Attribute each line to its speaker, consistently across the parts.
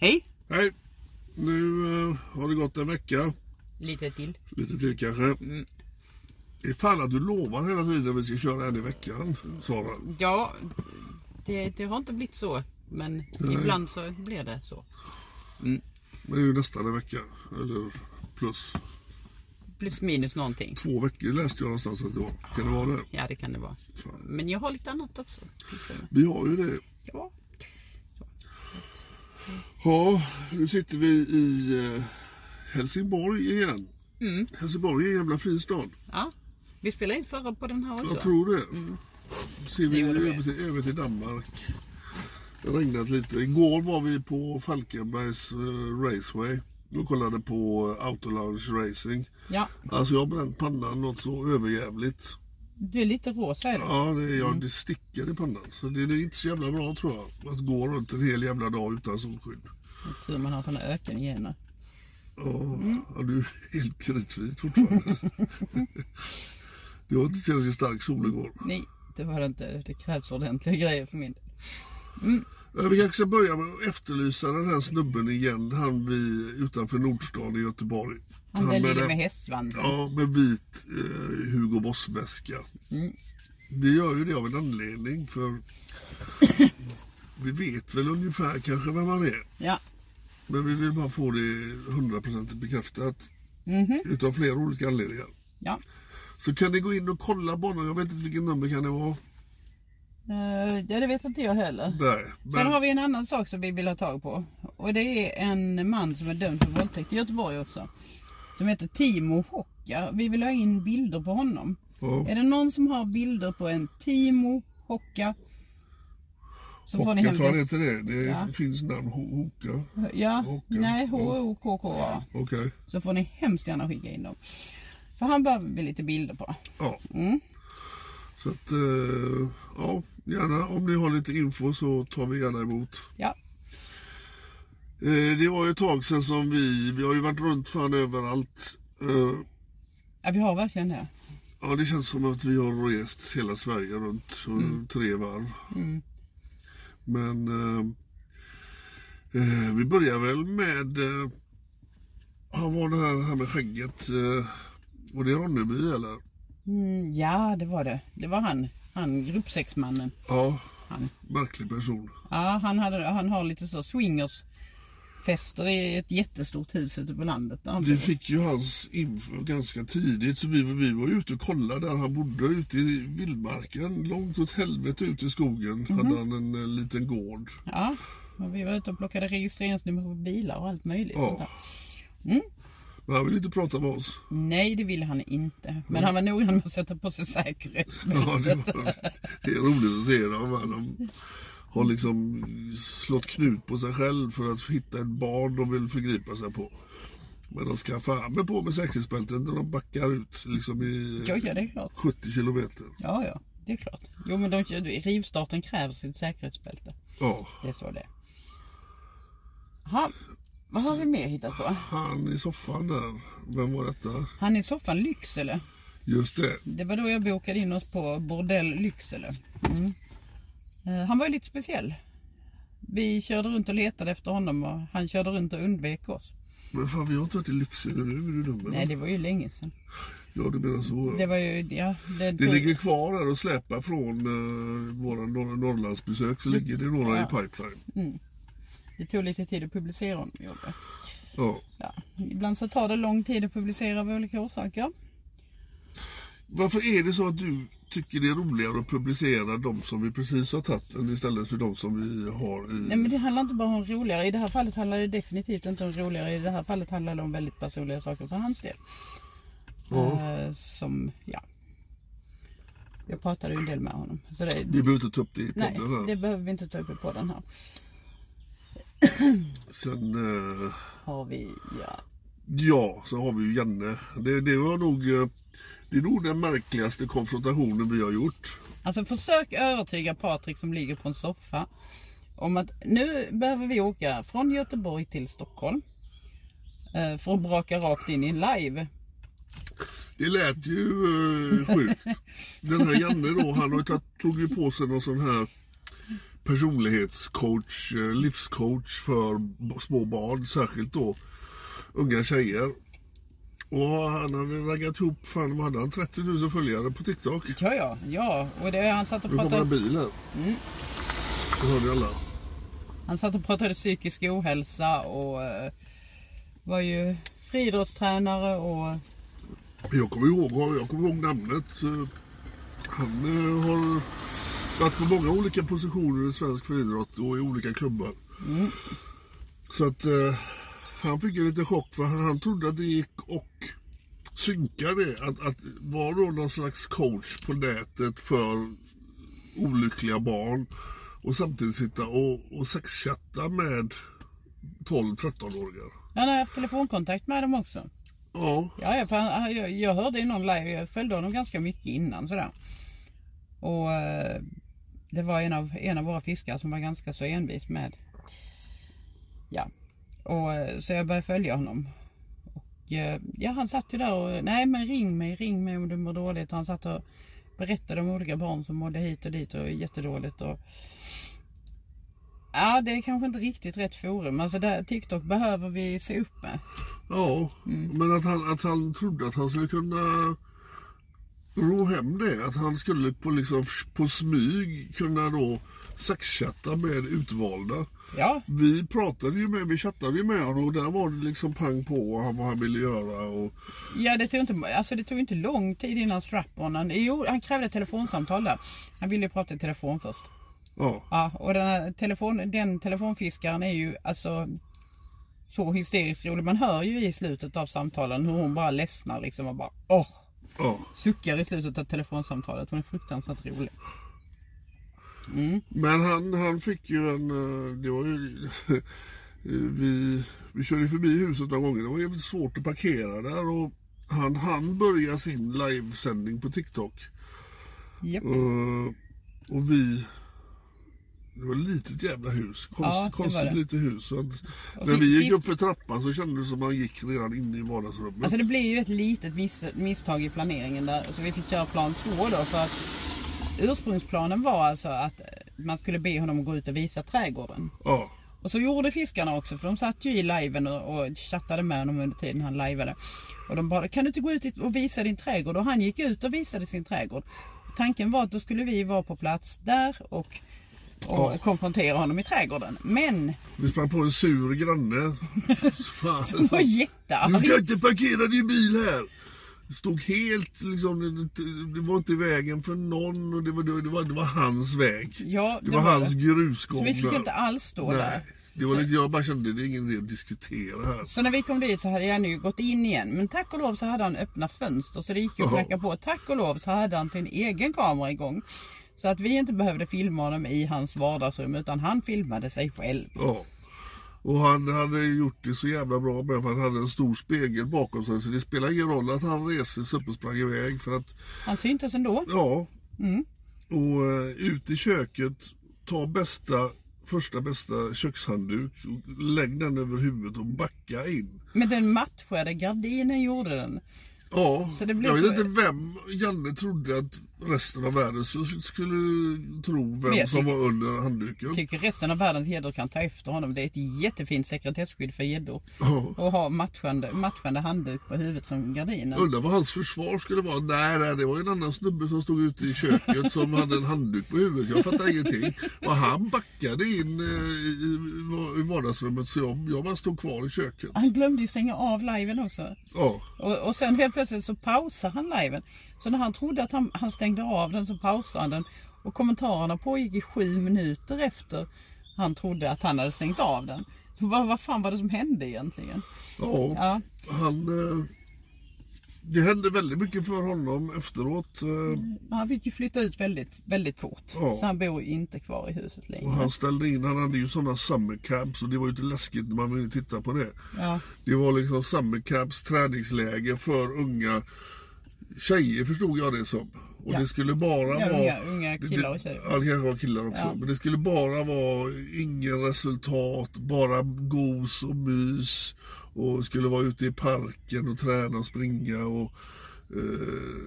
Speaker 1: Hej!
Speaker 2: Hej! Nu eh, har det gått en vecka.
Speaker 1: Lite till.
Speaker 2: Lite till kanske.
Speaker 1: Mm.
Speaker 2: Det är fan att du lovar hela tiden att vi ska köra en i veckan, Sara.
Speaker 1: Ja, det, det har inte blivit så. Men ibland så blir det så.
Speaker 2: Men det är ju nästan en vecka. Eller plus.
Speaker 1: Plus minus någonting.
Speaker 2: Två veckor läste jag någonstans att det var. Kan det vara det?
Speaker 1: Ja, det kan det vara.
Speaker 2: Fan.
Speaker 1: Men jag har lite annat också.
Speaker 2: Vi har ju det.
Speaker 1: Ja.
Speaker 2: Ja, nu sitter vi i eh, Helsingborg igen.
Speaker 1: Mm.
Speaker 2: Helsingborg är en jävla fin stad.
Speaker 1: ja. Vi spelade in förra på den här också.
Speaker 2: Jag tror det. Ser vi över till, över till Danmark. Det har regnat lite. Igår var vi på Falkenbergs eh, Raceway och kollade på Autolounge Racing.
Speaker 1: Ja,
Speaker 2: Alltså jag har bränt pannan något så överjävligt.
Speaker 1: Du är lite rosa är du.
Speaker 2: Ja, det, jag, det sticker i pannan. Så det, det är inte så jävla bra tror jag. Att gå runt en hel jävla dag utan solskydd.
Speaker 1: Tur man har såna ökengener.
Speaker 2: Ja, ja, du är helt kritvit fortfarande. det var inte tillräckligt stark sol igår.
Speaker 1: Nej, det var det inte. Det krävs ordentliga grejer för min del.
Speaker 2: Eh, Vi kanske ska börja med att efterlysa den här snubben igen. Han vi utanför Nordstan i Göteborg.
Speaker 1: Han lille
Speaker 2: den-
Speaker 1: med hästsvansen.
Speaker 2: Ja, med vit eh, Hugo Boss-väska.
Speaker 1: Mm.
Speaker 2: Vi gör ju det av en anledning för vi vet väl ungefär kanske vem han är.
Speaker 1: Ja.
Speaker 2: Men vi vill bara få det hundraprocentigt bekräftat.
Speaker 1: Mhm.
Speaker 2: Utav flera olika anledningar.
Speaker 1: Ja.
Speaker 2: Så kan ni gå in och kolla på honom. Jag vet inte vilket nummer kan det vara.
Speaker 1: Eh, ja, det vet inte jag heller.
Speaker 2: Nej.
Speaker 1: Sen har vi en annan sak som vi vill ha tag på. Och det är en man som är dömd för våldtäkt i Göteborg också. Som heter Timo Hocka. Vi vill ha in bilder på honom.
Speaker 2: Ja.
Speaker 1: Är det någon som har bilder på en Timo Hocka? Så får ni
Speaker 2: Hocka, tror han
Speaker 1: hem
Speaker 2: heter det. Det
Speaker 1: Ja.
Speaker 2: finns namn Ho- Hoka.
Speaker 1: Ja,
Speaker 2: Hocka.
Speaker 1: nej. H-O-K-K-A.
Speaker 2: Okej.
Speaker 1: Så får ni hemskt gärna skicka in dem. För han behöver vi lite bilder på.
Speaker 2: Ja.
Speaker 1: Mm.
Speaker 2: Så att, eh, ja, gärna om ni har lite info så tar vi gärna emot.
Speaker 1: Ja.
Speaker 2: Eh, det var ju ett tag sedan som vi, vi har ju varit runt fan överallt. Eh,
Speaker 1: ja, vi har verkligen det.
Speaker 2: ja, det känns som att vi har rest hela Sverige runt eh, tre varv.
Speaker 1: Mm.
Speaker 2: Men eh, vi börjar väl med, eh, han var det här, här med skägget. Eh, var det Ronneby eller?
Speaker 1: Mm, ja, det var det. Det var han. Han gruppsexmannen.
Speaker 2: Ja,
Speaker 1: Han.
Speaker 2: märklig person.
Speaker 1: Ja, han, hade, han har lite så swingers fester i ett jättestort hus ute på landet.
Speaker 2: Vi fick ju hans info ganska tidigt så vi, vi var ute och kollade där han bodde ute i vildmarken. Långt åt helvete ute i skogen
Speaker 1: Mhm.
Speaker 2: hade han en, eh, liten gård.
Speaker 1: Ja, och vi var ute och plockade registreringsnummer på bilar och allt möjligt.
Speaker 2: Ja.
Speaker 1: Sånt där.
Speaker 2: Men han ville inte prata med oss.
Speaker 1: Nej, det ville han inte. Men han var noggrann med att sätta på sig
Speaker 2: Ja, det,
Speaker 1: säkerhetsbältet.
Speaker 2: var, det är roligt att se dem. De har liksom slått knut på sig själv för att hitta ett barn de vill förgripa sig på. Men de ska fan på med säkerhetsbältet när de backar ut liksom i
Speaker 1: Ja, ja, det är klart.
Speaker 2: 70 kilometer.
Speaker 1: Ja, ja. det är klart. Jo men de, rivstarten kräver sitt säkerhetsbälte.
Speaker 2: Ja.
Speaker 1: Det står det. Ha, vad har vi mer hittat på?
Speaker 2: Han i soffan där. Vem var detta?
Speaker 1: Han i soffan Lycksele.
Speaker 2: Just det.
Speaker 1: Det var då jag bokade in oss på Bordell Lycksele. Mm. Eh, Han var ju lite speciell. Vi körde runt och letade efter honom och han körde runt och undvek oss.
Speaker 2: Men fan vi har inte varit i Lycksele nu. Är du dum eller?
Speaker 1: Nej det var ju länge sedan.
Speaker 2: Ja du menar så.
Speaker 1: Det var ju, ja. Det,
Speaker 2: Det ligger kvar där och släpar från uh, våra norr- Norrlandsbesök så ligger det några
Speaker 1: Ja.
Speaker 2: i pipeline.
Speaker 1: Det tog lite tid att publicera honom. Jobbe.
Speaker 2: Ja.
Speaker 1: Ja. Ibland så tar det lång tid att publicera av olika orsaker.
Speaker 2: Varför är det så att du tycker det är roligare att publicera de som vi precis har tagit än istället för de som vi har i...
Speaker 1: Nej men det handlar inte bara om roligare. I det här fallet handlar det definitivt inte om roligare. I det här fallet handlar det om väldigt personliga saker för hans del. Eh, som, ja. Jag pratade ju en del med honom. Så det,
Speaker 2: Vi behöver inte ta upp det i
Speaker 1: nej,
Speaker 2: podden här.
Speaker 1: det behöver vi inte ta upp på den här.
Speaker 2: Sen, eh,
Speaker 1: Har vi, ja.
Speaker 2: ja, så har vi ju Janne. Det, det var nog, eh, det är nog den märkligaste konfrontationen vi har gjort.
Speaker 1: Alltså försök övertyga Patrik som ligger på en soffa. Om att nu behöver vi åka från Göteborg till Stockholm. eh, För att braka rakt in i en live.
Speaker 2: Det lät ju eh, sjukt. Den här Janne då, han har tagit, tog ju på sig någon sån här personlighetscoach, eh, livscoach för små barn, särskilt då unga tjejer. Och han hade raggat ihop, fan vad hade han, 30 000 följare på TikTok.
Speaker 1: Ja, ja, ja. Och det, han, satt och
Speaker 2: Nu kommer en
Speaker 1: pratade,
Speaker 2: bil här. Det hörde alla.
Speaker 1: han satt och pratade psykisk ohälsa och eh, var ju friidrottstränare och
Speaker 2: Jag kommer ihåg, jag kommer ihåg namnet. Eh, Han eh, har varit på många olika positioner i svensk friidrott och i olika klubbar. Så att eh, han fick en liten chock för han, han trodde att det gick och synka det. Att, att vara då någon slags coach på nätet för olyckliga barn och samtidigt sitta och, och sexchatta med 12-13-åringar.
Speaker 1: han har haft telefonkontakt med dem också.
Speaker 2: Ja,
Speaker 1: Ja, för han, han- jag, jag hörde i någon live, jag följde honom ganska mycket innan sådär. Och eh, det var en av, en av våra fiskare som var ganska så envis med. Ja, och eh, så jag började följa honom. Och eh, ja, han satt ju där och, nej men ring mig, ring mig om du mår dåligt. Han satt och berättade om olika barn som mådde hit och dit och jättedåligt. Och, ja, det är kanske inte riktigt rätt forum. Alltså där, TikTok behöver vi se upp med.
Speaker 2: Ja, men att han, att han trodde att han skulle kunna ro hem det. Att han skulle på, liksom, på smyg kunna då sexchatta med utvalda.
Speaker 1: Ja,
Speaker 2: Vi pratade ju med, vi chattade ju med honom och där var det liksom pang på vad han, vad han ville göra. Och,
Speaker 1: Ja det tog inte, alltså det tog inte lång tid innan strap-onen, jo han krävde telefonsamtal där. Han ville ju prata i telefon först.
Speaker 2: ja,
Speaker 1: Ja och den, telefon, den telefonfiskaren är ju alltså så hysteriskt rolig. Man hör ju i slutet av samtalen hur hon bara ledsnar liksom och bara åh.
Speaker 2: Ja.
Speaker 1: Suckar i slutet av telefonsamtalet. Hon är fruktansvärt rolig.
Speaker 2: Men han, han fick ju en, eh, det var ju, vi, vi körde förbi huset några gånger. Det var jävligt svårt att parkera där och han han börja sin livesändning på TikTok.
Speaker 1: Japp.
Speaker 2: Eh, och vi... Det var ett litet jävla hus. Konst,
Speaker 1: Ja,
Speaker 2: konstigt litet hus. Så att när vi gick upp för trappan så kändes det som man gick redan inne i vardagsrummet.
Speaker 1: Alltså det blev ju ett litet miss, misstag i planeringen där. Så vi fick köra plan två då för att ursprungsplanen var alltså att man skulle be honom att gå ut och visa trädgården.
Speaker 2: Ja,
Speaker 1: Och så gjorde fiskarna också för de satt ju i liven och, och chattade med honom under tiden han livade. Och de bara, kan du inte gå ut och visa din trädgård? Och han gick ut och visade sin trädgård. Och tanken var att då skulle vi vara på plats där och, och
Speaker 2: Ja.
Speaker 1: konfrontera honom i trädgården. Men
Speaker 2: vi sprang på en sur granne. Fan.
Speaker 1: han var
Speaker 2: Du
Speaker 1: jättearg.
Speaker 2: kan inte parkera din bil här! Det stod helt liksom, det, det var inte vägen för någon och det var, det var, det var hans väg.
Speaker 1: Ja,
Speaker 2: Det var hans grusgång
Speaker 1: Så vi fick
Speaker 2: där.
Speaker 1: inte alls stå där.
Speaker 2: Nej, det var lite, jag bara kände det är ingen idé att diskutera här.
Speaker 1: Så när vi kom dit så hade han ju gått in igen. Men tack och lov så hade han öppna fönster så det gick ju att knacka på. Tack och lov så hade han sin egen kamera igång. Så att vi inte behövde filma honom i hans vardagsrum utan han filmade sig själv.
Speaker 2: Ja. Och han hade gjort det så jävla bra med för han hade en stor spegel bakom sig så det spelar ingen roll att han reste sig upp och sprang iväg för att
Speaker 1: Han syntes ändå.
Speaker 2: ja, Och eh, ut i köket, ta bästa, första bästa kökshandduk, och lägg den över huvudet och backa in.
Speaker 1: Men den matchade gardinen gjorde den.
Speaker 2: Ja, jag vet
Speaker 1: så-
Speaker 2: inte vem Janne trodde att resten av världen så skulle tro vem
Speaker 1: jag
Speaker 2: som var under handduken.
Speaker 1: Tycker resten av världens gäddor kan ta efter honom. Det är ett jättefint sekretesskydd för gäddor.
Speaker 2: Ja.
Speaker 1: Och ha matchande, matchande handduk på huvudet som gardinen.
Speaker 2: Undrar vad hans försvar skulle vara. Nej, nej, det var en annan snubbe som stod ute i köket som hade en handduk på huvudet. Jag fattar ingenting. Och han backade in eh, i, i vardagsrummet så jag, jag bara stod kvar i köket.
Speaker 1: Han glömde ju stänga av liven också.
Speaker 2: Ja,
Speaker 1: Och, och sen helt plötsligt så pausar han liven. Så när han trodde att han, han stängde av den så pausade han den. Och kommentarerna pågick i sju minuter efter han trodde att han hade stängt av den. Så vad, vad fan var det som hände egentligen?
Speaker 2: ja.
Speaker 1: Ja,
Speaker 2: Han... Eh, det hände väldigt mycket för honom efteråt. Eh,
Speaker 1: han fick ju flytta ut väldigt, väldigt fort.
Speaker 2: Ja.
Speaker 1: Så han bor inte kvar i huset
Speaker 2: och
Speaker 1: längre.
Speaker 2: han ställde in, han hade ju sådana summer camps och det var ju lite läskigt när man ville titta på det.
Speaker 1: Ja,
Speaker 2: Det var liksom summer camps, träningsläger för unga tjejer förstod jag det som. Och
Speaker 1: Ja.
Speaker 2: det skulle bara
Speaker 1: Ja,
Speaker 2: vara...
Speaker 1: unga- unga killar och tjejer.
Speaker 2: Ja, det kanske var killar också.
Speaker 1: Ja.
Speaker 2: Men det skulle bara vara ingen resultat, bara gos och mys. Och skulle vara ute i parken och träna och springa. Och, eh,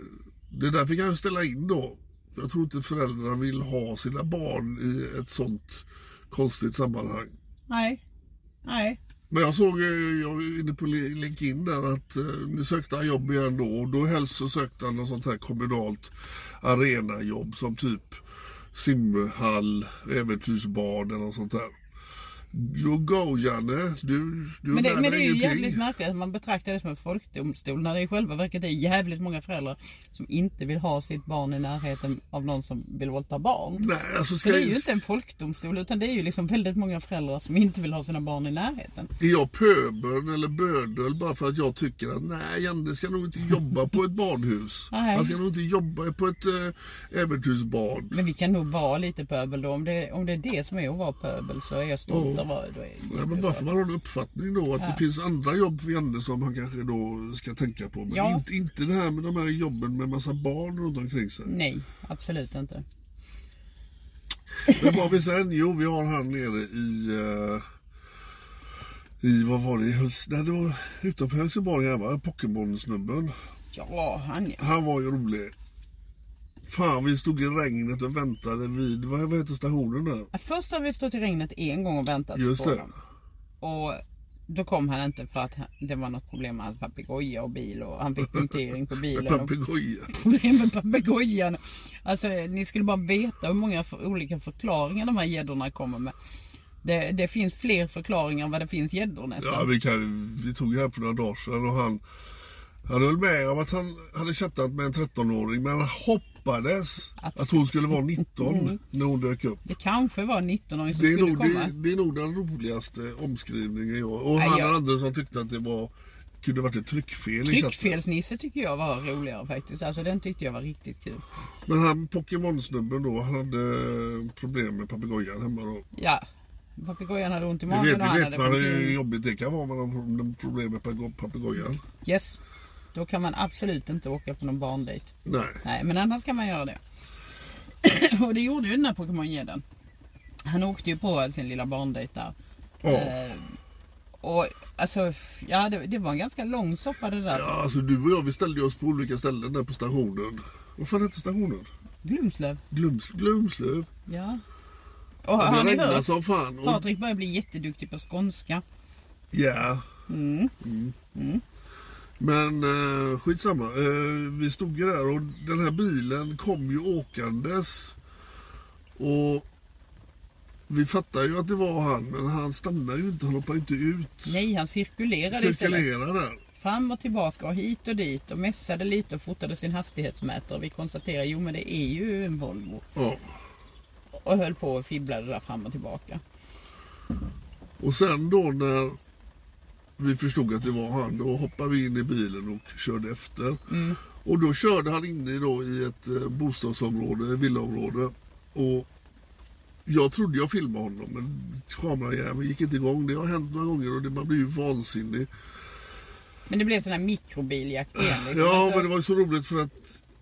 Speaker 2: det där fick han ställa in då. Jag tror inte föräldrar vill ha sina barn i ett sånt konstigt sammanhang.
Speaker 1: nej, nej.
Speaker 2: Men jag såg, eh, jag var inne på LinkedIn där att eh, nu sökte han jobb igen då och då helst så sökte han något sånt här kommunalt arenajobb som typ simhall, äventyrsbad eller något sånt där. You go Janne, du, du
Speaker 1: Men det, men det är ju jävligt märkligt att man betraktar det som en folkdomstol när det i själva verket är jävligt många föräldrar som inte vill ha sitt barn i närheten av någon som vill våldta barn.
Speaker 2: Nej, alltså
Speaker 1: Så
Speaker 2: ska
Speaker 1: det är ju inte en folkdomstol utan det är ju liksom väldigt många föräldrar som inte vill ha sina barn i närheten.
Speaker 2: är jag pöbeln eller bödel bara för att jag tycker att nej Janne ska nog inte jobba på ett badhus.
Speaker 1: Nej.
Speaker 2: Han ska nog inte jobba på ett äh, äventyrsbad.
Speaker 1: Men vi kan nog vara lite pöbel då. Om det, om det är det som är att vara pöbel så är jag stolt
Speaker 2: Ja.
Speaker 1: Då är
Speaker 2: Nej, men bara för man har en uppfattning då att
Speaker 1: Ja.
Speaker 2: det finns andra jobb för Janne som han kanske då ska tänka på. Men
Speaker 1: Ja.
Speaker 2: inte, inte det här med de här jobben med massa barn runt omkring sig.
Speaker 1: Nej, absolut inte.
Speaker 2: Men vad har vi sen? Jo, vi har han nere i... eh, I, vad var det? I Nej, det var utanför Helsingborg här va? Pokémon-snubben.
Speaker 1: Ja, han ja.
Speaker 2: Han var ju rolig. Fan, vi stod i regnet och väntade vid, vad, vad heter stationen där?
Speaker 1: Först har vi stått i regnet en gång och väntat
Speaker 2: Just
Speaker 1: på
Speaker 2: det.
Speaker 1: honom. Och då kom han inte för att han- det var något problem med hans papegoja och bil och han fick punktering på bilen. och
Speaker 2: Papegoja.
Speaker 1: problem med papegojan. Alltså ni skulle bara veta hur många för, olika förklaringar de här gäddorna kommer med. Det, det finns fler förklaringar än vad det finns gäddor nästan.
Speaker 2: Ja, vi, kan, vi tog här för några dagar sedan och han, han höll med om att han hade chattat med en 13-åring men han hoppades
Speaker 1: Att-
Speaker 2: att, hon skulle vara 19 när hon dök upp.
Speaker 1: Det kanske var 19-åring som
Speaker 2: Det
Speaker 1: skulle
Speaker 2: nog,
Speaker 1: komma.
Speaker 2: det, det är nog den roligaste omskrivningen jag... Och
Speaker 1: Nej,
Speaker 2: han
Speaker 1: jag-
Speaker 2: Andersson tyckte att det var kunde varit ett tryckfel.
Speaker 1: Tryckfelsnisse tycker jag var roligare faktiskt. Alltså den tyckte jag var riktigt kul.
Speaker 2: Men han Pokémon-snubben då, han hade problem med papegojan hemma då.
Speaker 1: Ja. Papegojan hade ont i
Speaker 2: Det
Speaker 1: magen
Speaker 2: vet,
Speaker 1: och
Speaker 2: det
Speaker 1: han
Speaker 2: vet
Speaker 1: hade
Speaker 2: man hur jobbigt det kan vara med problem med papegojan.
Speaker 1: Yes. Då kan man absolut inte åka på någon barndejt.
Speaker 2: Nej.
Speaker 1: Nej, men annars kan man göra det. och det gjorde ju den här Pokémon-gäddan. Han åkte ju på sin lilla barndejt där.
Speaker 2: Ja.
Speaker 1: Eh, och alltså, ja det, det var en ganska lång soppa det där.
Speaker 2: Ja, alltså du och jag vi ställde oss på olika ställen där på stationen. Vad fan hette stationen?
Speaker 1: Glumslöv.
Speaker 2: Glums, Glumslöv.
Speaker 1: Ja. Och
Speaker 2: Ja,
Speaker 1: har ni hört?
Speaker 2: som fan. Och,
Speaker 1: Patrik börjar bli jätteduktig på skånska.
Speaker 2: ja.
Speaker 1: Mm.
Speaker 2: Mm. Men eh, skitsamma. Eh, vi stod ju där och den här bilen kom ju åkandes. Och vi fattade ju att det var han men han stannade ju inte. Han hoppade inte ut.
Speaker 1: Nej, han cirkulerade.
Speaker 2: Cirkulerade där.
Speaker 1: Fram och tillbaka och hit och dit och mässade lite och fotade sin hastighetsmätare. Vi konstaterade, jo men det är ju en Volvo.
Speaker 2: Ja.
Speaker 1: Och höll på och fibblade där fram och tillbaka.
Speaker 2: Och sen då när vi förstod att det var han, då hoppade vi in i bilen och körde efter.
Speaker 1: Mm.
Speaker 2: Och då körde han inne då i ett eh, bostadsområde, villaområde. Och jag trodde jag filmade honom men kamerajäveln gick inte igång. Det har hänt några gånger och det, man blir ju vansinnig.
Speaker 1: Men det blev sån här mikrobiljakt igen. Liksom.
Speaker 2: Ja
Speaker 1: Alltså,
Speaker 2: men det var ju så roligt för att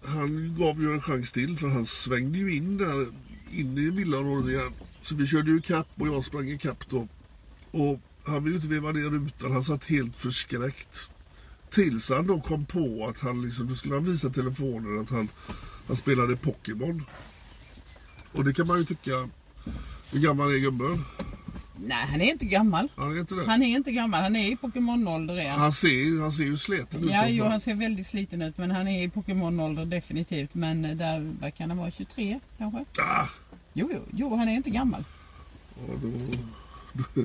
Speaker 2: han gav ju en chans till för han svängde ju in där in i villaområdet igen. Så vi körde ju kapp och jag sprang i kapp då. Och han ville inte veva ner rutan, han satt helt förskräckt. Tills han då kom på att han liksom, då skulle han visa telefonen att han, han spelade Pokémon. Och det kan man ju tycka, hur gammal är gubben?
Speaker 1: Nej, han är inte gammal.
Speaker 2: Han är inte det?
Speaker 1: Han är inte gammal, han är i Pokémon-ålder igen.
Speaker 2: Han ser, han ser ju sliten ut
Speaker 1: Ja, jo, han ser väldigt sliten ut men han är i Pokémon-ålder definitivt. Men eh, där, vad kan han vara, 23 kanske?
Speaker 2: Ah,
Speaker 1: Jo, jo, jo, han är inte gammal.
Speaker 2: ja, då, då,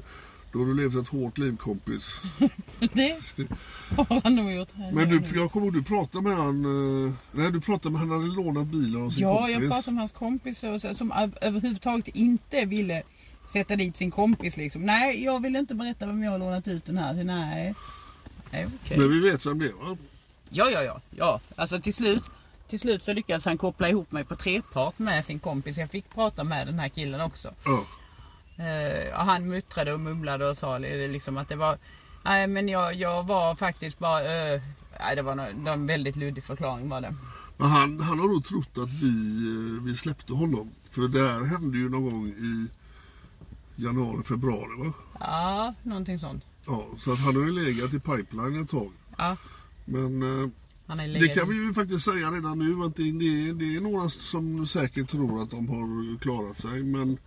Speaker 2: då har du levt ett hårt liv kompis.
Speaker 1: Det har han nog gjort.
Speaker 2: Men du, jag kommer ihåg du pratade med han, eh, nej du pratade med han hade lånat bilen av sin
Speaker 1: Ja,
Speaker 2: kompis.
Speaker 1: jag pratade med hans kompis och så, som öv- överhuvudtaget inte ville sätta dit sin kompis liksom. Nej, jag vill inte berätta vem jag har lånat ut den här till. Nej. Nej, okej.
Speaker 2: Men vi vet vem det är va?
Speaker 1: Ja, ja, ja, ja. Alltså till slut, till slut så lyckades han koppla ihop mig på trepart med sin kompis. Jag fick prata med den här killen också.
Speaker 2: Ja.
Speaker 1: Eh, han muttrade och mumlade och sa li- liksom att det var Nej men jag, jag var faktiskt bara eh, Nej det var nå- en väldigt luddig förklaring var det.
Speaker 2: Men han, han har nog trott att vi, eh, vi släppte honom. För det här hände ju någon gång i januari, februari va?
Speaker 1: Ja, någonting sånt.
Speaker 2: Ja, så att han har ju legat i pipeline ett tag.
Speaker 1: Ja,
Speaker 2: Men eh,
Speaker 1: han är
Speaker 2: det kan vi ju faktiskt säga redan nu att det, det, det är några som säkert tror att de har klarat sig. Men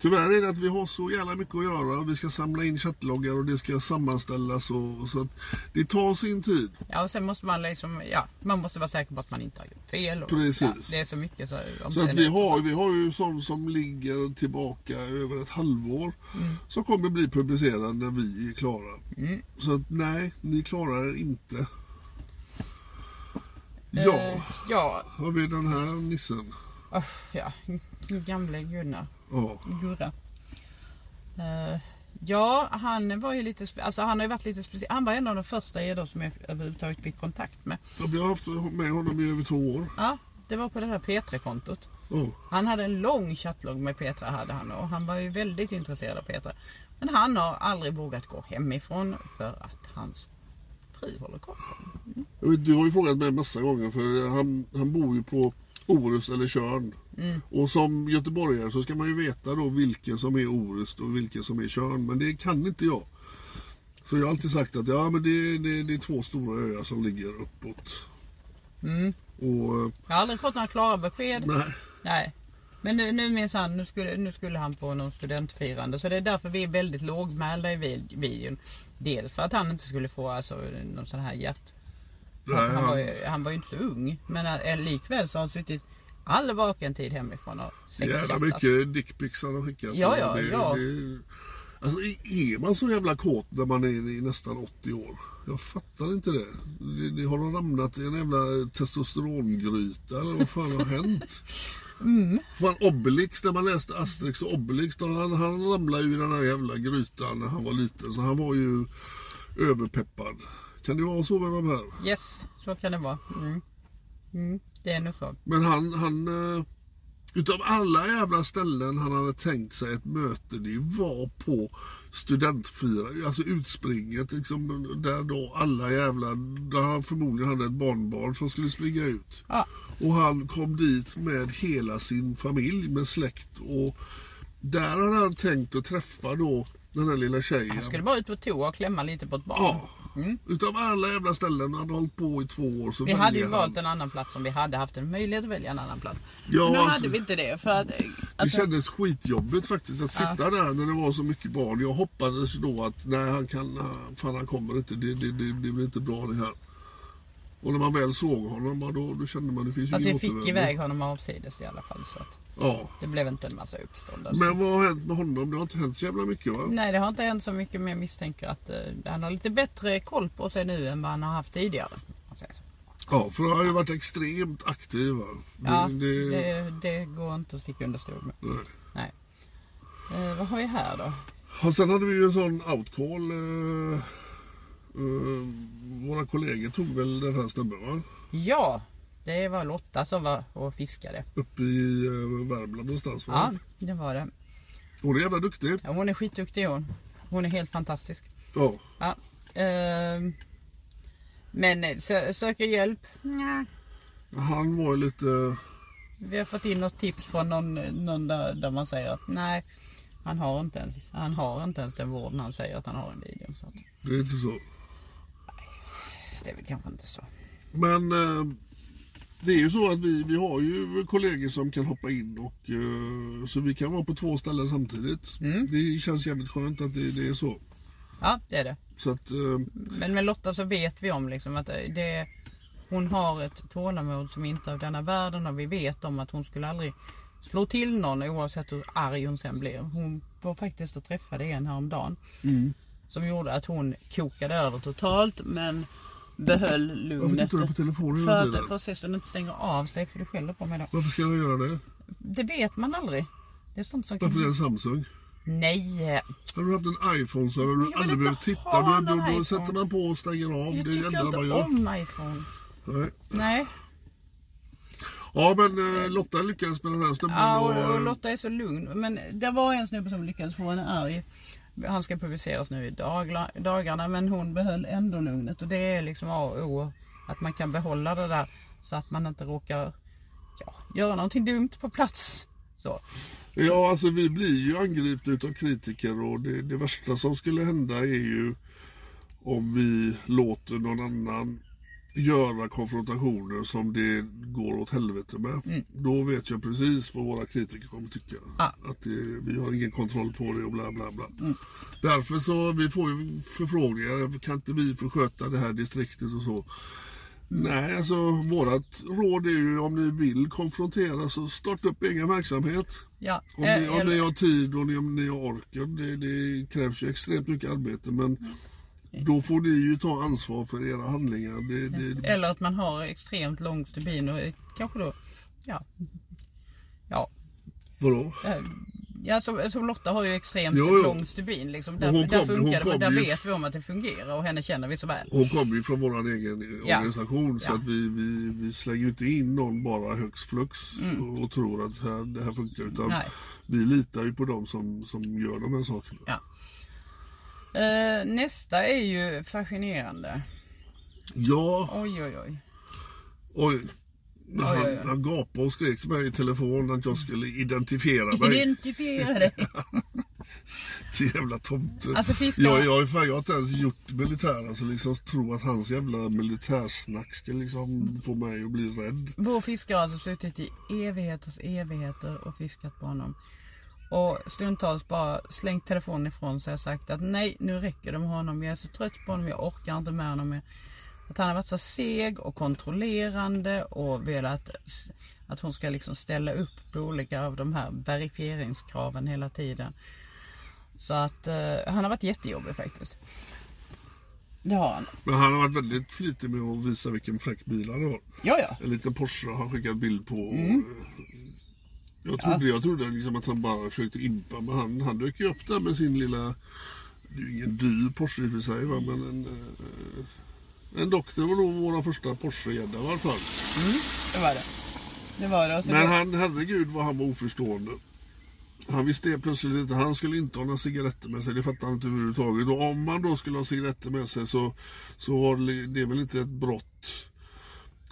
Speaker 2: tyvärr är det att vi har så jävla mycket att göra. Vi ska samla in chattloggar och det ska sammanställas. Och, så att det tar sin tid.
Speaker 1: Ja och sen måste man liksom, ja man måste vara säker på att man inte har gjort fel. Och,
Speaker 2: Precis.
Speaker 1: Ja, det är så mycket så.
Speaker 2: Så att vi har, vi har ju sånt som ligger tillbaka över ett halvår. Som kommer bli publicerad när vi är klara. Så att nej, ni klarar er inte. Ja,
Speaker 1: Eh, ja,
Speaker 2: har vi den här nissen.
Speaker 1: uff, ja. Gamle Gunnar.
Speaker 2: Ja,
Speaker 1: Gurra. Eh, ja, han var ju lite, alltså han har ju varit lite speciell. Han var en av de första då som jag överhuvudtaget fick kontakt med.
Speaker 2: vi har haft med honom i över två år.
Speaker 1: Ja, det var på det här P3-kontot.
Speaker 2: Ja,
Speaker 1: Han hade en lång chattlogg med Petra hade han och han var ju väldigt intresserad av Petra. Men han har aldrig vågat gå hemifrån för att hans fru håller koll på honom.
Speaker 2: Jag vet, Du har ju frågat mig massa gånger för han, han bor ju på Orust eller Tjörn. Och som göteborgare så ska man ju veta då vilken som är Orust och vilken som är Tjörn. Men det kan inte jag. Så jag har alltid sagt att ja men det, det, det är två stora öar som ligger uppåt. Och eh,
Speaker 1: Jag har aldrig fått några klara besked.
Speaker 2: nej,
Speaker 1: Nej. Men nu, nu minns han, nu skulle, nu skulle han på någon studentfirande. Så det är därför vi är väldigt lågmälda i vid- videon. Dels för att han inte skulle få alltså, någon sån här hjärt... Han, han, var ju, han var ju inte så ung. Men eh, likväl så har han suttit all vaken tid hemifrån och
Speaker 2: jävla
Speaker 1: sexchattat.
Speaker 2: mycket dickpics han har skickat.
Speaker 1: Ja, ja,
Speaker 2: det,
Speaker 1: ja.
Speaker 2: Det, alltså är man så jävla kåt när man är i nästan 80 år? Jag fattar inte det. det, det har de ramlat i en jävla testosterongryta eller vad fan har hänt?
Speaker 1: Mm.
Speaker 2: Fan Obelix, när man läste Asterix och Obelix, då han, han ramlade ju i den här jävla grytan när han var liten. Så han var ju överpeppad. Kan det vara så med de här?
Speaker 1: Yes, så kan det vara. Mm. Mm, det är nog så.
Speaker 2: Men han, han eh, utav alla jävla ställen han hade tänkt sig ett möte, det var på studentfira, alltså utspringet liksom, där då alla jävla, där han förmodligen hade ett barnbarn som skulle springa ut.
Speaker 1: Ja.
Speaker 2: Och han kom dit med hela sin familj, med släkt och där hade han tänkt att träffa då den här lilla tjejen.
Speaker 1: Han skulle bara ut på toa och klämma lite på ett barn.
Speaker 2: Ja. Utav alla jävla ställen han har hållit på i två år så
Speaker 1: Vi hade ju
Speaker 2: han-
Speaker 1: valt en annan plats om vi hade haft en möjlighet att välja en annan plats.
Speaker 2: Ja,
Speaker 1: Men nu
Speaker 2: alltså-
Speaker 1: hade vi inte det för att... Alltså,
Speaker 2: det kändes skitjobbigt faktiskt att sitta där när det var så mycket barn. Jag hoppades då att nej han kan, fan han kommer inte, det, det, det, det blir inte bra det här. Och när man väl såg honom då, då kände man det finns ju
Speaker 1: fast
Speaker 2: ingen
Speaker 1: vi fick
Speaker 2: återvändo.
Speaker 1: iväg honom avsides i alla fall så att
Speaker 2: Ja.
Speaker 1: det blev inte en massa uppstånd. Alltså.
Speaker 2: Men vad har hänt med honom? Det har inte hänt så jävla mycket va?
Speaker 1: Nej det har inte hänt så mycket men jag misstänker att eh, han har lite bättre koll på sig nu än vad han har haft tidigare.
Speaker 2: Ja, för han har ju varit extremt aktiv va? Det-
Speaker 1: Ja,
Speaker 2: det-
Speaker 1: det, det går inte att sticka under stol med.
Speaker 2: nej.
Speaker 1: Nej. Eh, vad har vi här då?
Speaker 2: Och sen hade vi ju en sån outcall. Eh, eh, våra kollegor tog väl den här snubben va?
Speaker 1: Ja, det var Lotta som var och fiskade.
Speaker 2: Uppe i eh, Värmland någonstans
Speaker 1: Ja,
Speaker 2: va?
Speaker 1: det var det.
Speaker 2: Hon är jävla duktig.
Speaker 1: Ja, hon är skitduktig hon. Hon är helt fantastisk.
Speaker 2: Ja.
Speaker 1: Ja. ehm, men eh, sö- söker hjälp? Nja.
Speaker 2: Han var ju lite...
Speaker 1: Vi har fått in något tips från någon, någon där, där man säger att nej, han har, inte ens, han har inte ens den vården han säger att han har i videon. Så att,
Speaker 2: Det är inte så.
Speaker 1: Det är väl kanske inte så.
Speaker 2: Men eh, det är ju så att vi, vi har ju kollegor som kan hoppa in och eh, så vi kan vara på två ställen samtidigt. Det känns jävligt skönt att det, det är så.
Speaker 1: Ja, det är det.
Speaker 2: Så att eh,
Speaker 1: Men med Lotta så vet vi om liksom att det, hon har ett tålamod som inte är av denna världen och vi vet om att hon skulle aldrig slå till någon oavsett hur arg hon sen blir. Hon var faktiskt och träffade en häromdagen. Som gjorde att hon kokade över totalt men behöll lugnet.
Speaker 2: Varför tittar du på telefonen
Speaker 1: För
Speaker 2: hela
Speaker 1: att,
Speaker 2: tiden?
Speaker 1: för att se så den inte stänger av sig för du skäller på mig då.
Speaker 2: varför ska jag göra det?
Speaker 1: Det vet man aldrig. Det är sånt som
Speaker 2: Varför är det
Speaker 1: kan...
Speaker 2: en Samsung?
Speaker 1: Nej!
Speaker 2: Hade du haft en iPhone så hade du
Speaker 1: Jag vill
Speaker 2: aldrig
Speaker 1: inte
Speaker 2: behövt titta.
Speaker 1: ha
Speaker 2: Då, då,
Speaker 1: någon
Speaker 2: då
Speaker 1: iPhone.
Speaker 2: sätter man på och stänger av.
Speaker 1: Jag
Speaker 2: det är det
Speaker 1: tycker
Speaker 2: enda
Speaker 1: inte
Speaker 2: man gör.
Speaker 1: om iPhone.
Speaker 2: Nej.
Speaker 1: Nej.
Speaker 2: Ja men eh, Lotta lyckades med den här snubben.
Speaker 1: Ja, och,
Speaker 2: och,
Speaker 1: och Lotta är så lugn. Men det var en snubbe som lyckades få henne arg. Han ska publiceras nu i dagarna men hon behöll ändå lugnet. Och det är liksom A och O. Att man kan behålla det där så att man inte råkar ja, göra någonting dumt på plats. Så.
Speaker 2: Ja, alltså vi blir ju angripna utav kritiker och det, det värsta som skulle hända är ju om vi låter någon annan göra konfrontationer som det går åt helvete med. Då vet jag precis vad våra kritiker kommer tycka.
Speaker 1: Ja.
Speaker 2: Att det, vi har ingen kontroll på det och bla bla bla. Därför så vi får ju förfrågningar. Kan inte vi få sköta det här distriktet och så. Nej, alltså vårat råd är ju om ni vill konfrontera så starta upp egen verksamhet.
Speaker 1: Ja,
Speaker 2: Om
Speaker 1: eh,
Speaker 2: ni, om
Speaker 1: eller-
Speaker 2: ni har tid och ni, om ni har orken. Det, det krävs ju extremt mycket arbete men då får ni ju ta ansvar för era handlingar. Det, det,
Speaker 1: Eller att man har extremt lång stubin och kanske då, ja. Ja,
Speaker 2: vadå?
Speaker 1: eh, ja som, som Lotta har ju extremt
Speaker 2: Jo, jo.
Speaker 1: lång stubin liksom. Där, där
Speaker 2: kom- hon
Speaker 1: funkar det, där
Speaker 2: ju-
Speaker 1: vet vi om att det fungerar och henne känner vi så väl.
Speaker 2: Hon kommer ju från vår egen
Speaker 1: Ja.
Speaker 2: organisation så
Speaker 1: Ja.
Speaker 2: att vi, vi, vi slänger inte in någon bara högst flux och, och tror att här, det här funkar. Utan
Speaker 1: Mm. Nej.
Speaker 2: vi litar ju på dem som, som gör de här sakerna.
Speaker 1: Ja. Eh, nästa är ju fascinerande.
Speaker 2: Ja,
Speaker 1: Oj oj oj.
Speaker 2: oj. Han,
Speaker 1: Oj, oj,
Speaker 2: han gapade och skrek till mig i telefon att jag skulle identifiera mig.
Speaker 1: Identifiera dig.
Speaker 2: Jävla tomte.
Speaker 1: Alltså, fiskar-
Speaker 2: jag, jag, jag, jag har inte ens gjort militär. Alltså liksom tro att hans jävla militärsnack ska liksom få mig att bli rädd.
Speaker 1: Vår fiskare har alltså suttit i evigheters evigheter och fiskat på honom. Och stundtals bara slängt telefonen ifrån sig och sagt att nej nu räcker det med honom. Jag är så trött på honom, jag orkar inte med honom mer. Att han har varit så seg och kontrollerande och velat att hon ska liksom ställa upp på olika av de här verifieringskraven hela tiden. Så att eh, han har varit jättejobbig faktiskt. Det har han.
Speaker 2: Men han har varit väldigt flitig med att visa vilken fräck bil han har.
Speaker 1: Ja ja.
Speaker 2: En liten Porsche har han skickat bild på. Och,
Speaker 1: Mm.
Speaker 2: Jag trodde, jag trodde liksom att han bara försökte impa men han, han dök ju upp där med sin lilla Det är ju ingen dyr Porsche i och för sig va? men en, eh, en det var nog våra första Porsche-gädda i alla fall.
Speaker 1: Det var det. Det var det.
Speaker 2: Men
Speaker 1: det-
Speaker 2: han, herregud vad han var oförstående. Han visste plötsligt inte, han skulle inte ha några cigaretter med sig, det fattade han inte överhuvudtaget. Och om man då skulle ha cigaretter med sig så, så var det, det väl inte ett brott.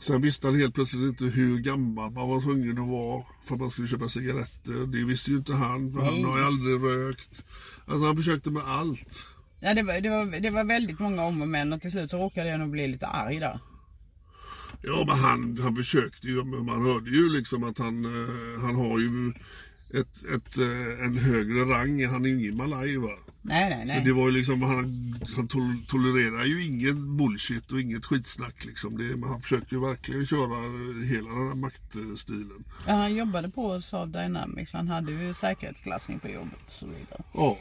Speaker 2: Sen visste han helt plötsligt inte hur gammal man var tvungen att vara för att man skulle köpa cigaretter. Det visste ju inte han, för han har ju aldrig rökt. Alltså han försökte med allt.
Speaker 1: Ja, det, var, det, var, det var väldigt många om och men och till slut så råkade jag nog bli lite arg där.
Speaker 2: Ja men han, han försökte ju, man hörde ju liksom att han, eh, han har ju ett, ett, eh, en högre rang. Han är ju ingen malaj va.
Speaker 1: Nej, nej,
Speaker 2: Så
Speaker 1: nej.
Speaker 2: det var ju liksom, han, han tol- tolererar ju ingen bullshit och inget skitsnack liksom. Det, men han försökte ju verkligen köra hela den här maktstilen.
Speaker 1: Ja, han jobbade på Saab Dynamics. Han hade ju säkerhetsklassning på jobbet och så vidare.
Speaker 2: Ja,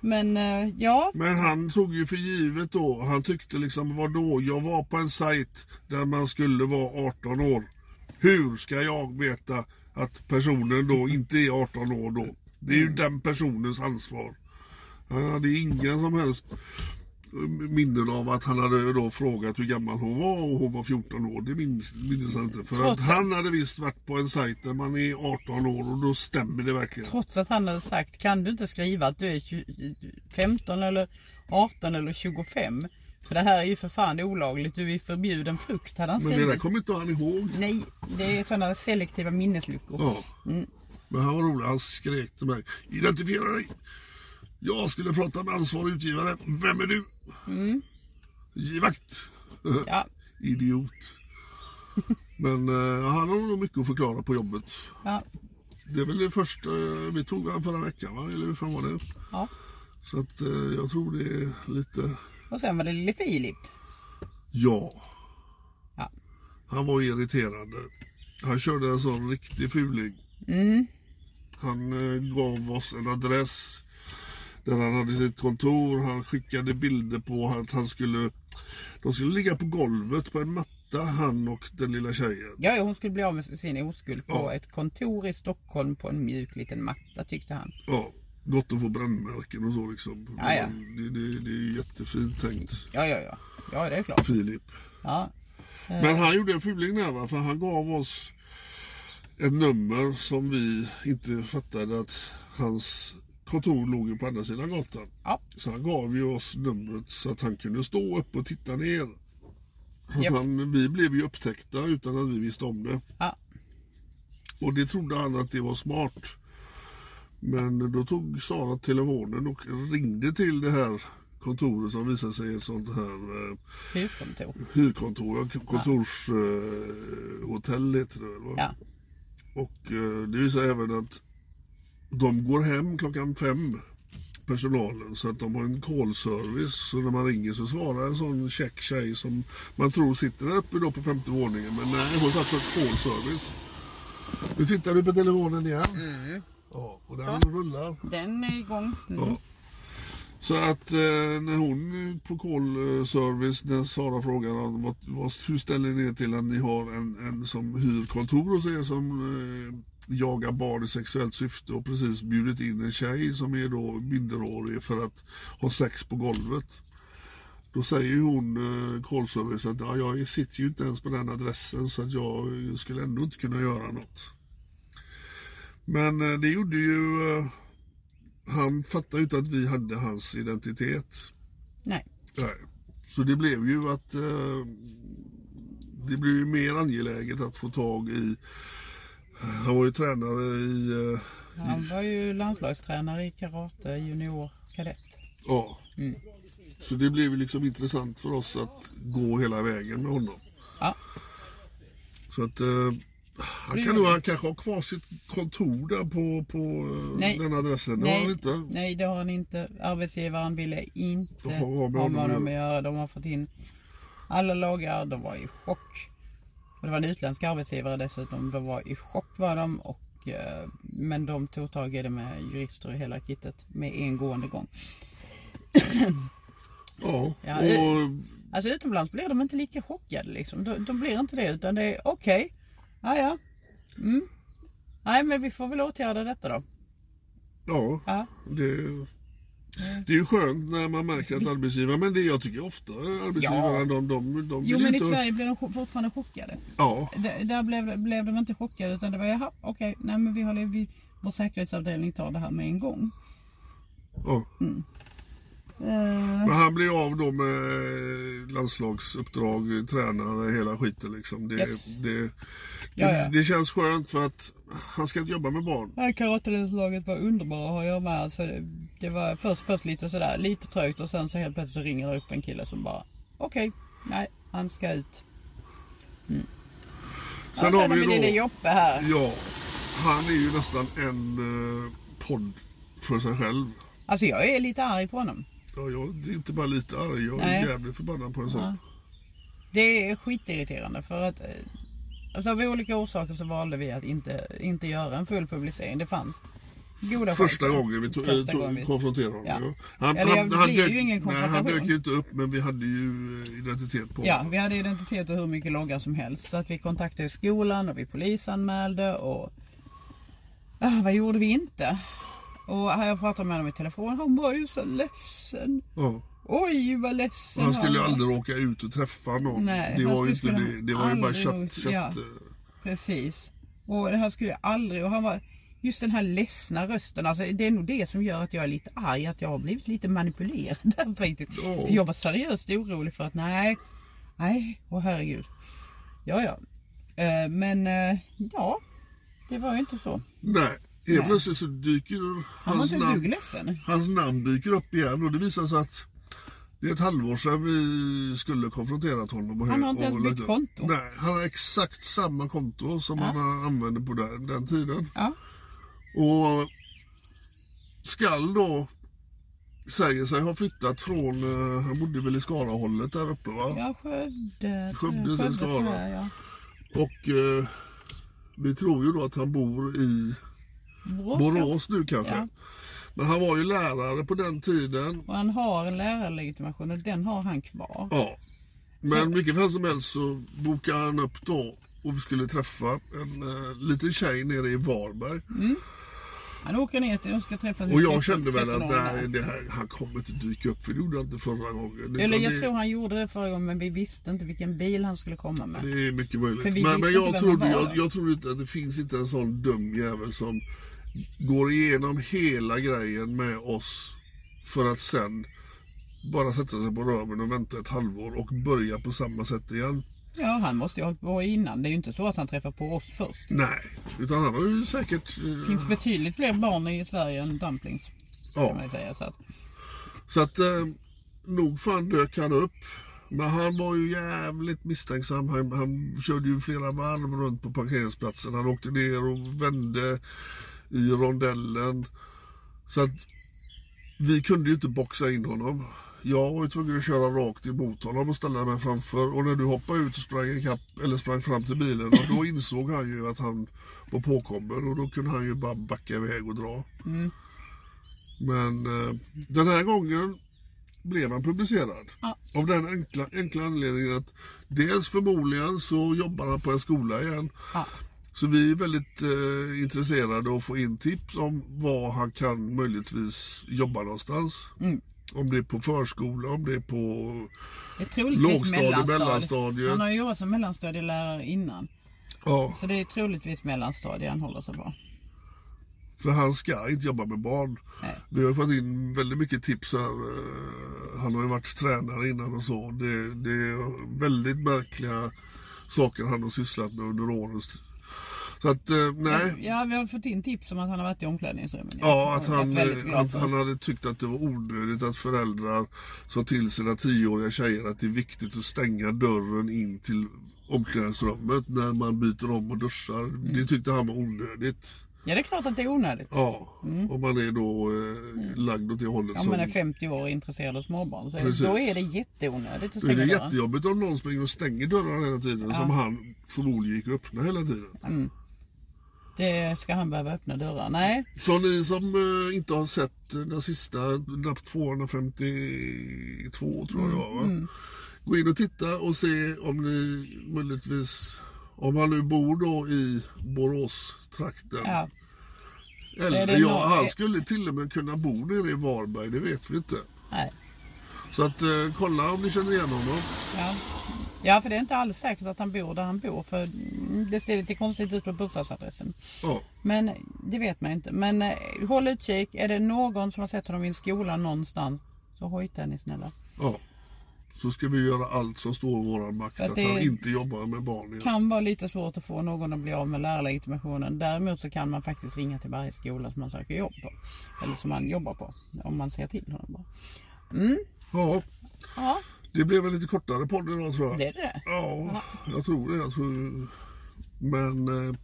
Speaker 1: Men eh, ja,
Speaker 2: men han tog ju för givet då. Han tyckte liksom, vad då? Jag var på en sajt där man skulle vara 18 år. Hur ska jag veta att personen då inte är 18 år då? Det är ju den personens ansvar. Han hade ingen som helst minnen av att han hade då frågat hur gammal hon var och hon var 14 år. Det minns, minns han inte. För
Speaker 1: Trots att-
Speaker 2: han hade visst varit på en sajt där man är 18 år och då stämmer det verkligen.
Speaker 1: trots att han hade sagt kan du inte skriva att du är 20, 15 eller 18 eller 25. För det här är ju för fan olagligt. Du är förbjuden frukt hade han
Speaker 2: Men det där
Speaker 1: skrivit.
Speaker 2: kommer inte han ihåg.
Speaker 1: Nej, det är sådana selektiva minnesluckor.
Speaker 2: Ja. Men han var rolig, han skrek till mig. Identifiera dig! Jag skulle prata med ansvarig utgivare. Vem är du? Givakt!
Speaker 1: Ja,
Speaker 2: Idiot. Men eh, han har nog mycket att förklara på jobbet.
Speaker 1: ja,
Speaker 2: Det är väl det första, eh, vi tog han förra veckan va? Eller hur fan var det?
Speaker 1: ja.
Speaker 2: Så att eh, jag tror det är lite,
Speaker 1: Och sen var det lille Filip.
Speaker 2: ja.
Speaker 1: Ja.
Speaker 2: Han var irriterande. Han körde en sån riktig fuling. Han eh, gav oss en adress där han hade sitt kontor. Han skickade bilder på att han skulle, de skulle ligga på golvet på en matta, han och den lilla tjejen.
Speaker 1: Ja, ja, hon skulle bli av med sin oskuld på
Speaker 2: Ja.
Speaker 1: ett kontor i Stockholm på en mjuk liten matta tyckte han.
Speaker 2: Ja, gott att få brännmärken och så liksom.
Speaker 1: Ja, ja.
Speaker 2: Det, det, det är jättefint tänkt.
Speaker 1: Ja, ja, ja. Ja, det är klart.
Speaker 2: Filip.
Speaker 1: Ja,
Speaker 2: Men han gjorde en fuling där va, för han gav oss ett nummer som vi inte fattade att hans kontor låg ju på andra sidan gatan.
Speaker 1: ja,
Speaker 2: Så han gav ju oss numret så att han kunde stå upp och titta ner.
Speaker 1: Japp.
Speaker 2: han, vi blev ju upptäckta utan att vi visste om det.
Speaker 1: ja.
Speaker 2: Och det trodde han att det var smart. Men då tog Sara telefonen och ringde till det här kontoret som visade sig ett sånt här eh,
Speaker 1: Huvudkontor.
Speaker 2: hyrkontor, kontorshotell eh, hotell heter det väl, va?
Speaker 1: Ja,
Speaker 2: Och eh, det visar även att de går hem klockan fem personalen så att de har en callservice så när man ringer så svarar en sån check tjej som man tror sitter där uppe då på femte våningen men nej hon satt på callservice. Nu tittar du på telefonen igen. Ja, och den rullar.
Speaker 1: den är igång. Mm.
Speaker 2: Ja. Så att eh, när hon på callservice, när Sara frågar vad, vad, hur ställer ni er till att ni har en, en som hyr kontor hos er som eh, jagar barn i sexuellt syfte och precis bjudit in en tjej som är då minderårig för att ha sex på golvet. Då säger hon, eh, callservice, att ja, jag sitter ju inte ens på den adressen så att jag skulle ändå inte kunna göra något. Men eh, det gjorde ju eh, han fattade ju inte att vi hade hans identitet.
Speaker 1: Nej.
Speaker 2: Nej. Så det blev ju att eh, det blev ju mer angeläget att få tag i han var ju tränare i, eh,
Speaker 1: Han var ju landslagstränare i karate, junior, kadett.
Speaker 2: ja. Så det blev liksom intressant för oss att gå hela vägen med honom.
Speaker 1: Ja,
Speaker 2: Så att eh, han kan nog han kanske ha kvar sitt kontor där på, på eh,
Speaker 1: Nej.
Speaker 2: den adressen. Det har han
Speaker 1: nej,
Speaker 2: inte.
Speaker 1: nej, det har han inte. Arbetsgivaren ville inte ha med
Speaker 2: har
Speaker 1: honom att göra. De har fått in alla lagar. De var i chock. Och det var en utländsk arbetsgivare dessutom. De var i chock var de. Och, eh, men de tog tag i det med jurister och hela kittet med en gående gång.
Speaker 2: Ja,
Speaker 1: Ja,
Speaker 2: och
Speaker 1: Alltså utomlands blir de inte lika chockade liksom. De, de blir inte det utan det är okej. Ja, ja. Mm. Nej men vi får väl åtgärda detta då.
Speaker 2: ja,
Speaker 1: Ja.
Speaker 2: det, det är ju skönt när man märker att arbetsgivare, men det jag tycker ofta arbetsgivarna
Speaker 1: Ja.
Speaker 2: de, de, de
Speaker 1: Jo men i
Speaker 2: inte,
Speaker 1: Sverige blir de fortfarande chockade.
Speaker 2: Ja,
Speaker 1: D- där blev, blev de inte chockade utan det var jaha okej, nej men vi har vi, vår säkerhetsavdelning tar det här med en gång.
Speaker 2: ja.
Speaker 1: Eh,
Speaker 2: Men han blir av då med landslagsuppdrag, tränare, hela skiten liksom. Det,
Speaker 1: Yes.
Speaker 2: det, det, det känns skönt för att han ska inte jobba med barn.
Speaker 1: karatelandslaget var underbara att ha att göra med. Alltså, det, var först, först lite sådär, lite trögt och sen så helt plötsligt så ringer det upp en kille som bara okej, nej han ska ut. Mm.
Speaker 2: Sen
Speaker 1: ja,
Speaker 2: har
Speaker 1: sen
Speaker 2: vi
Speaker 1: vi
Speaker 2: då-
Speaker 1: lille Joppe här.
Speaker 2: Ja, han är ju nästan en eh, podd för sig själv.
Speaker 1: Alltså jag är lite arg på honom.
Speaker 2: Ja, jag är inte bara lite arg, jag är
Speaker 1: Nej.
Speaker 2: jävligt förbannad på en sån.
Speaker 1: Ja. Det är skitirriterande för att eh, alltså av olika orsaker så valde vi att inte, inte göra en full publicering. Det fanns goda
Speaker 2: Första
Speaker 1: för det.
Speaker 2: gången vi tog,
Speaker 1: Första gången vi-
Speaker 2: konfronterade honom.
Speaker 1: Ja.
Speaker 2: Ja. Han,
Speaker 1: Eller,
Speaker 2: han, han, dök,
Speaker 1: ju ingen
Speaker 2: nej, han dök inte upp men vi hade ju eh, identitet på
Speaker 1: Ja, vi hade identitet och hur mycket loggar som helst. Så att vi kontaktade skolan och vi polisanmälde och... Ah, vad gjorde vi inte? Och jag pratade med honom i telefon, han var ju så ledsen.
Speaker 2: Ja.
Speaker 1: Oj vad ledsen
Speaker 2: Han skulle ju aldrig åka ut och träffa någon.
Speaker 1: Nej,
Speaker 2: det var ju inte det.
Speaker 1: han
Speaker 2: Det var ju bara
Speaker 1: gjort.
Speaker 2: chatt
Speaker 1: Ja.
Speaker 2: eh,
Speaker 1: Precis. Och här skulle aldrig... Och han var just den här ledsna rösten. Alltså, det är nog det som gör att jag är lite arg. Att jag har blivit lite manipulerad där faktiskt.
Speaker 2: Ja.
Speaker 1: För jag var seriöst orolig för att nej, nej, åh herregud. Ja, ja. Eh, men eh, ja, det var ju inte så.
Speaker 2: Nej, helt plötsligt så dyker hans namn, hans namn dyker upp igen och det visar sig att det är ett halvår sedan vi skulle konfronterat honom. Och
Speaker 1: Han har inte ens bytt
Speaker 2: upp.
Speaker 1: konto.
Speaker 2: Nej, han har exakt samma konto som han använde på den, den tiden.
Speaker 1: Ja,
Speaker 2: Och Skall då säger sig ha flyttat från, eh, han bodde väl i Skarahållet där uppe va?
Speaker 1: ja Skövde.
Speaker 2: Skövde, sen Skara.
Speaker 1: ja.
Speaker 2: Och eh, vi tror ju då att han bor i
Speaker 1: Borås.
Speaker 2: Borås nu kanske.
Speaker 1: Ja.
Speaker 2: Men han var ju lärare på den tiden.
Speaker 1: Och han har en lärarlegitimation och den har han kvar.
Speaker 2: Ja. Men vilket fall som helst så bokade han upp då och vi skulle träffa en uh, liten tjej nere i Varberg.
Speaker 1: Han åker ner till och ska träffa sin
Speaker 2: Och jag
Speaker 1: 13
Speaker 2: kände väl att
Speaker 1: 13-åring där.
Speaker 2: nej, det här, han kommer inte dyka upp för det gjorde han inte förra gången.
Speaker 1: Eller jag
Speaker 2: det,
Speaker 1: tror han gjorde det förra gången men vi visste inte vilken bil han skulle komma med.
Speaker 2: Det är mycket möjligt. Men, men jag, trodde, jag, jag tror inte att det finns inte en sån dum jävel som går igenom hela grejen med oss för att sen bara sätta sig på röven och vänta ett halvår och börja på samma sätt igen.
Speaker 1: Ja, han måste ju ha hållit på innan. Det är ju inte så att han träffar på oss först.
Speaker 2: Nej, utan han har ju säkert... eh,
Speaker 1: Det finns betydligt fler barn i Sverige än dumplings. Kan man
Speaker 2: Ja,
Speaker 1: säga. Så att,
Speaker 2: så att eh, nog fan dök han upp. Men han var ju jävligt misstänksam. Han, han körde ju flera varv runt på parkeringsplatsen. Han åkte ner och vände i rondellen. Så att vi kunde ju inte boxa in honom. Jag var ju tvungen att köra rakt emot honom och ställa mig framför. Och när du hoppade ut och sprang, ikapp, eller sprang fram till bilen, och då insåg han ju att han var påkommen. Och då kunde han ju bara backa iväg och dra. Men eh, den här gången blev han publicerad.
Speaker 1: Ja.
Speaker 2: Av den enkla, enkla anledningen att dels förmodligen så jobbar han på en skola igen.
Speaker 1: ja.
Speaker 2: Så vi är väldigt eh, intresserade av att få in tips om var han kan möjligtvis jobba någonstans.
Speaker 1: Mm.
Speaker 2: Om det är på förskola, om det är på...
Speaker 1: Det är troligtvis
Speaker 2: Lågstadie,
Speaker 1: mellanstadie.
Speaker 2: mellanstadie.
Speaker 1: Han har ju jobbat som mellanstadielärare innan.
Speaker 2: Ja,
Speaker 1: Så det är troligtvis mellanstadie han håller sig på.
Speaker 2: för han ska inte jobba med barn.
Speaker 1: Nej.
Speaker 2: Vi har fått in väldigt mycket tips här. Eh, Han har ju varit tränare innan och så. Det, det är väldigt märkliga saker han har sysslat med under årens. Så att, eh, nej.
Speaker 1: Ja, vi har fått in tips om att han har varit i omklädningsrummen.
Speaker 2: Ja, att
Speaker 1: är
Speaker 2: han, eh, att han hade tyckt att det var onödigt att föräldrar sa till sina tioåriga tjejer att det är viktigt att stänga dörren in till omklädningsrummet när man byter om och duschar.
Speaker 1: Mm.
Speaker 2: Det tyckte han var onödigt.
Speaker 1: Ja, det är klart att det är onödigt.
Speaker 2: Ja, om man är då eh, lagd åt det hållet
Speaker 1: Mm. Om
Speaker 2: som...
Speaker 1: man är 50 år och intresserad av småbarn så
Speaker 2: Precis.
Speaker 1: då är det jätteonödigt att
Speaker 2: är
Speaker 1: stänga
Speaker 2: det
Speaker 1: dörren.
Speaker 2: jättejobbigt om någon springer och stänger dörrarna hela tiden som han förmodligen gick och öppnade hela tiden.
Speaker 1: Det ska han behöva öppna dörrar. Nej,
Speaker 2: Så ni som eh, inte har sett eh, den sista, lapp 252 tror jag det var va? Gå in och titta och se om ni möjligtvis, om han nu bor då i Boråstrakten.
Speaker 1: ja.
Speaker 2: Eller ja,
Speaker 1: nå-
Speaker 2: han skulle till och med kunna bo nere i Varberg, det vet vi inte.
Speaker 1: Nej.
Speaker 2: Så att eh, kolla om ni känner igen honom.
Speaker 1: Ja. Ja, för det är inte alls säkert att han bor där han bor. För mm, det ser lite konstigt ut på bostadsadressen.
Speaker 2: Ja,
Speaker 1: Men det vet man inte. Men eh, håll utkik. Är det någon som har sett honom i en skola någonstans så hojta ni snälla.
Speaker 2: ja. Så ska vi göra allt som står i vår makt
Speaker 1: För att
Speaker 2: att,
Speaker 1: det
Speaker 2: han inte jobbar med barn igen.
Speaker 1: kan vara lite svårt att få någon att bli av med lärarlegitimationen. Däremot så kan man faktiskt ringa till varje skola som man söker jobb på. Eller som man jobbar på. Om man ser till honom bara.
Speaker 2: Ja,
Speaker 1: Ja,
Speaker 2: det blev en lite kortare podd idag tror jag.
Speaker 1: det är det.
Speaker 2: Ja, jag tror det. Jag tror... Men eh,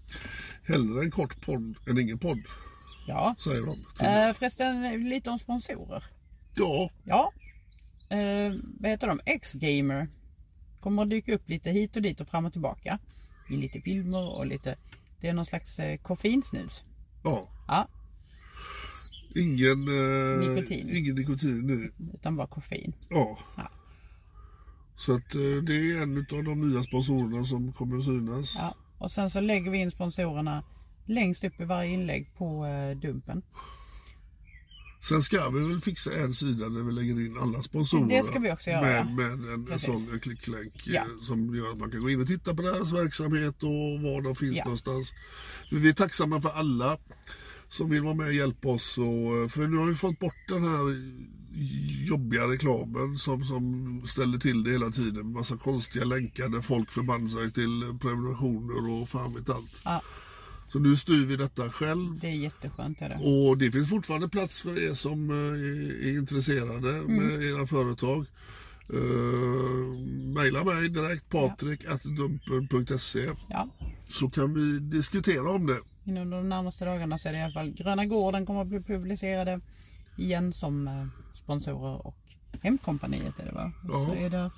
Speaker 2: hellre en kort podd än ingen podd,
Speaker 1: Ja.
Speaker 2: säger de.
Speaker 1: Eh, förresten lite om sponsorer.
Speaker 2: Ja,
Speaker 1: Ja. Eh, vad heter de? X-Gamer. Kommer att dyka upp lite hit och dit och fram och tillbaka. I lite filmer och lite... Det är någon slags eh, koffeinsnus.
Speaker 2: ja.
Speaker 1: Ja,
Speaker 2: Ingen, eh,
Speaker 1: Nikotin.
Speaker 2: ingen nikotin nu.
Speaker 1: utan bara koffein.
Speaker 2: Ja.
Speaker 1: Ja.
Speaker 2: Så att eh, det är en av de nya sponsorerna som kommer att synas.
Speaker 1: Ja. Och sen så lägger vi in sponsorerna längst upp i varje inlägg på eh, Dumpen.
Speaker 2: Sen ska vi väl fixa en sida där vi lägger in alla sponsorer.
Speaker 1: Det ska vi också göra.
Speaker 2: Med, med en,
Speaker 1: Precis.
Speaker 2: sån klicklänk eh,
Speaker 1: Ja.
Speaker 2: som gör att man kan gå in och titta på deras verksamhet och var de finns
Speaker 1: Ja.
Speaker 2: någonstans. Vi är tacksamma för alla som vill vara med och hjälpa oss. Och, för nu har vi fått bort den här jobbiga reklamen som, som ställer till det hela tiden. Massa konstiga länkar där folk förband sig till prenumerationer och fan vet allt.
Speaker 1: Ja.
Speaker 2: Så nu styr vi detta själv.
Speaker 1: Det är jätteskönt. Är det.
Speaker 2: Och det finns fortfarande plats för er som eh, är intresserade med era företag. Uh, maila mig direkt patrik.dumpen.se
Speaker 1: Ja.
Speaker 2: så kan vi diskutera om det.
Speaker 1: Inom de närmaste dagarna så är det i alla fall Gröna Gården kommer att bli publicerade igen som eh, sponsorer och Hemkompaniet är det va?
Speaker 2: Ja.
Speaker 1: Så är det...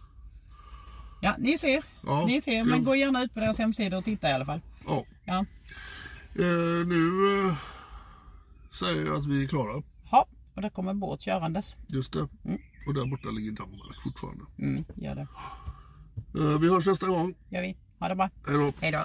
Speaker 1: Ja, ni ser.
Speaker 2: Ja,
Speaker 1: ni ser. Men gå gärna ut på deras hemsida och titta i alla fall.
Speaker 2: Ja.
Speaker 1: Ja.
Speaker 2: Eh, nu eh, säger jag att vi är klara.
Speaker 1: Ha, och där kommer båt körandes.
Speaker 2: Just det. Och där borta ligger Danmark fortfarande.
Speaker 1: Mm, gör det.
Speaker 2: Eh, vi hörs nästa gång.
Speaker 1: Gör vi. Ha det bra.
Speaker 2: Hej då.
Speaker 1: Hej då.